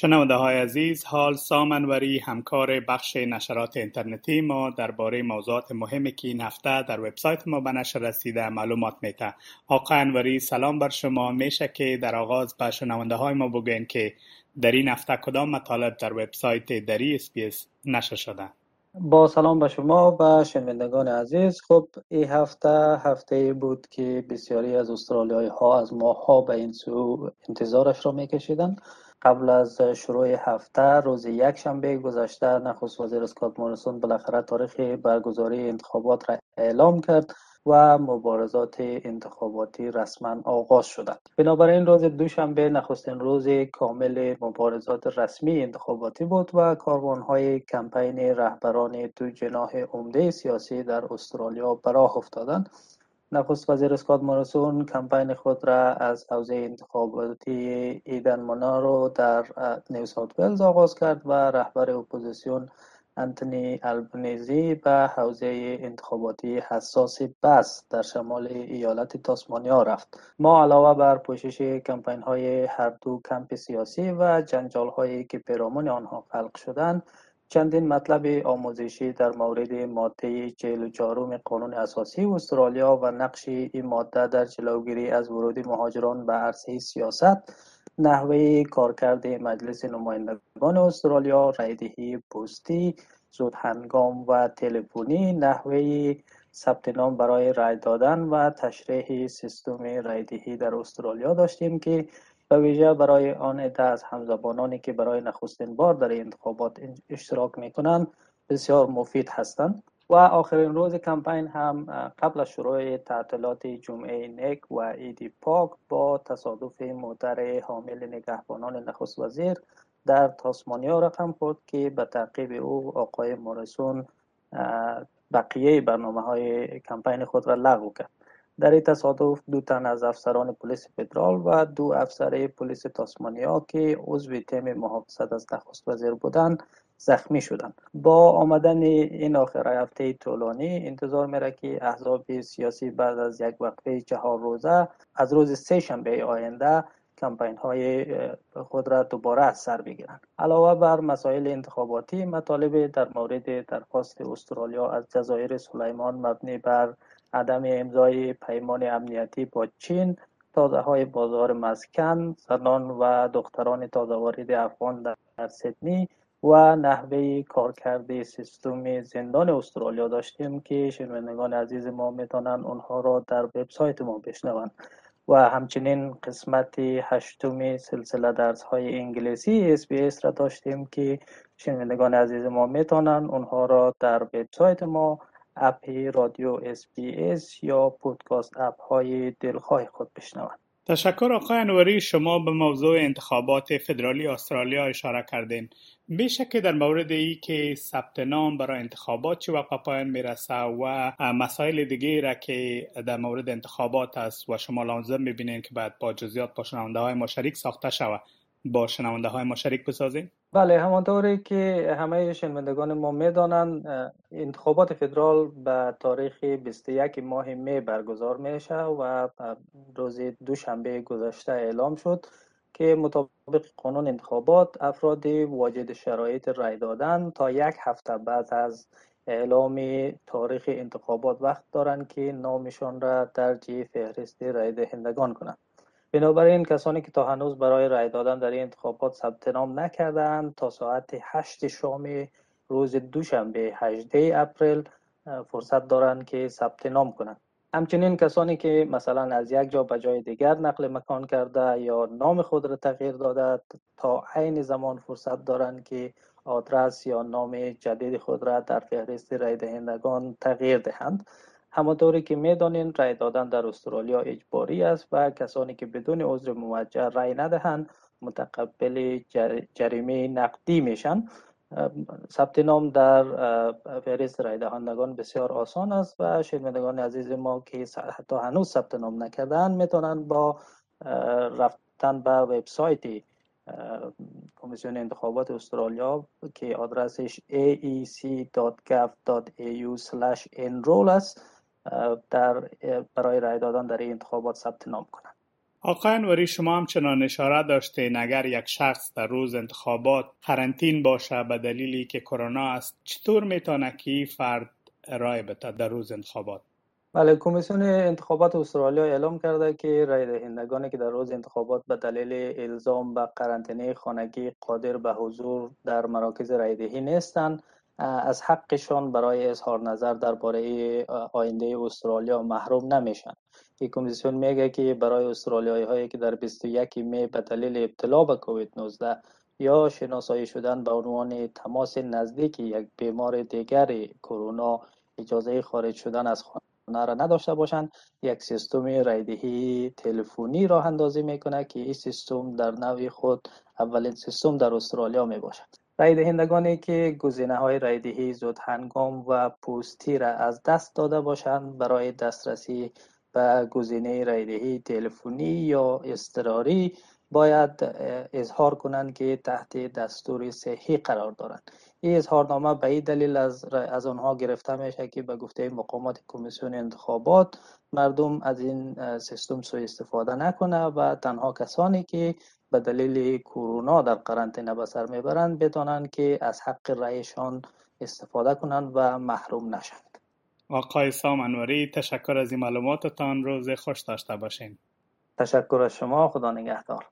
شنونده های عزیز حال سامنوری همکار بخش نشرات اینترنتی ما درباره موضوعات مهمی که این هفته در وبسایت ما به نشر رسیده معلومات میته. آقا انوری سلام بر شما. میشه که در آغاز به شنونده های ما بگوین که در این هفته کدام مطالب در وبسایت دری اسپیس نشر شده؟ با سلام به شما و شنوندگان عزیز. خب این هفته هفته بود که بسیاری از استرالیایی ها از ماه ها به این سو انتظارش را میکشیدند. قبل از شروع هفته روز یک شنبه گذشته نخست وزیر اسکات موریسون بالاخره تاریخ برگزاری انتخابات را اعلام کرد و مبارزات انتخاباتی رسما آغاز شدند بنابراین روز دوشنبه نخستین روز کامل مبارزات رسمی انتخاباتی بود و های کمپین رهبران دو جناح عمده سیاسی در استرالیا براه افتادند. نخست وزیر اسکات مارسون کمپین خود را از حوزه انتخاباتی ایدن رو در نیو ساوت ولز آغاز کرد و رهبر اپوزیسیون انتونی البنیزی به حوزه انتخاباتی حساس بس در شمال ایالت تاسمانیا رفت. ما علاوه بر پوشش کمپین های هر دو کمپ سیاسی و جنجال هایی که پیرامون آنها خلق شدند چندین مطلب آموزشی در مورد ماده 44 قانون اساسی استرالیا و نقش این ماده در جلوگیری از ورود مهاجران به عرصه سیاست نحوه کارکرد مجلس نمایندگان استرالیا رایدهی پستی زود هنگام و تلفنی نحوه ثبت نام برای رای دادن و تشریح سیستم رایدهی در استرالیا داشتیم که به ویژه برای آن عده از همزبانانی که برای نخستین بار در انتخابات اشتراک می کنند بسیار مفید هستند و آخرین روز کمپین هم قبل از شروع تعطیلات جمعه نک و ایدی پاک با تصادف موتر حامل نگهبانان نخست وزیر در تاسمانیا رقم خورد که به تعقیب او آقای مورسون بقیه برنامه های کمپین خود را لغو کرد. در این تصادف دو تن از افسران پلیس فدرال و دو افسر پلیس تاسمانیا که عضو تیم محافظت از نخست وزیر بودند زخمی شدند. با آمدن این آخر هفته طولانی انتظار میره که احزاب سیاسی بعد از یک وقفه چهار روزه از روز سه شنبه آینده کمپین های خود را دوباره از سر بگیرند. علاوه بر مسائل انتخاباتی مطالب در مورد درخواست استرالیا از جزایر سلیمان مبنی بر عدم امضای پیمان امنیتی با چین تازه های بازار مسکن زنان و دختران تازه وارد افغان در سیدنی و نحوه کارکرد سیستم زندان استرالیا داشتیم که شنوندگان عزیز ما می‌تونن اونها را در وبسایت ما بشنوند و همچنین قسمت هشتم سلسله درس های انگلیسی SBS را داشتیم که شنوندگان عزیز ما می‌تونن اونها را در وبسایت ما app رادیو SBS یا podcast app های دلخواه خود بشنوند. تشکر آقای انوری شما به موضوع انتخابات فدرالی استرالیا اشاره کردین. میشه که در مورد ای که ثبت نام برای انتخابات چی وقت پایان می‌رسه و مسائل دیگه را که در مورد انتخابات است و شما لازم می‌بینین که باید با جزیات با های ما شریک ساخته شود. با شنونده های ما شریک بسازیم؟ بله همانطوری که همه شنوندگان ما می‌دانند انتخابات فدرال به تاریخ 21 ماه می برگزار میشه و روز دوشنبه گذشته اعلام شد که مطابق قانون انتخابات افراد واجد شرایط رای دادن تا یک هفته بعد از اعلام تاریخ انتخابات وقت دارند که نامشان را درج فهرست رای دهندگان کنند. بنابراین کسانی که تا هنوز برای رای دادن در این انتخابات ثبت نام نکردند تا ساعت 8 شام روز دوشنبه 18 اپریل فرصت دارند که ثبت نام کنند. همچنین کسانی که مثلا از یک جا به جای دیگر نقل مکان کرده یا نام خود را تغییر داده تا عین زمان فرصت دارند که آدرس یا نام جدید خود را در فهرست رای دهندگان تغییر دهند. همانطوری که می‌دانین رای دادن در استرالیا اجباری است و کسانی که بدون عذر موجه رای ندهند متقبل جریمه نقدی میشن. ثبت نام در فهرست رای دهندگان بسیار آسان است و شنوندگان عزیز ما که حتی هنوز ثبت نام نکردن می‌تونن با رفتن به وبسایت کمیسیون انتخابات استرالیا که آدرسش aec.gov.au/enroll است در برای رای دادن در این انتخابات ثبت نام کنند آقای انوری شما همچنان اشاره داشتین اگر یک شخص در روز انتخابات قرنطین باشه به دلیلی که کرونا است چطور می‌تونه که فرد رای بده در روز انتخابات؟ بله کمیسیون انتخابات استرالیا اعلام کرده که رای دهندگانی که در روز انتخابات به دلیل الزام به قرنطینه خانگی قادر به حضور در مراکز رای دهی نیستند از حقشان برای اظهار نظر درباره آینده استرالیا محروم نمیشن. این کمیسیون میگه که برای استرالیایی هایی که در 21 می به دلیل ابتلا به کووید 19 یا شناسایی شدن به عنوان تماس نزدیک یک بیمار دیگر کرونا اجازه خارج شدن از خانه را نداشته باشند یک سیستم رایدهی تلفنی راه اندازی می‌کنه که این سیستم در نوع خود اولین سیستم در استرالیا می باشد رای دهندگانی که گزینه های رای دهی زود هنگام و پوستی را از دست داده باشند برای دسترسی به گزینه رای دهی تلفنی یا اضطراری باید اظهار کنند که تحت دستور صحی قرار دارند. این اظهارنامه به این دلیل از, از آنها گرفته میشه که به گفته مقامات کمیسیون انتخابات مردم از این سیستم سوء استفاده نکنه و تنها کسانی که به دلیل کرونا در قرنطینه به سر می‌برند بدانند که از حق رأیشان استفاده کنند و محروم نشند آقای سام انوری تشکر از این معلوماتتان روز خوش داشته باشین. تشکر از شما خدا نگهدار.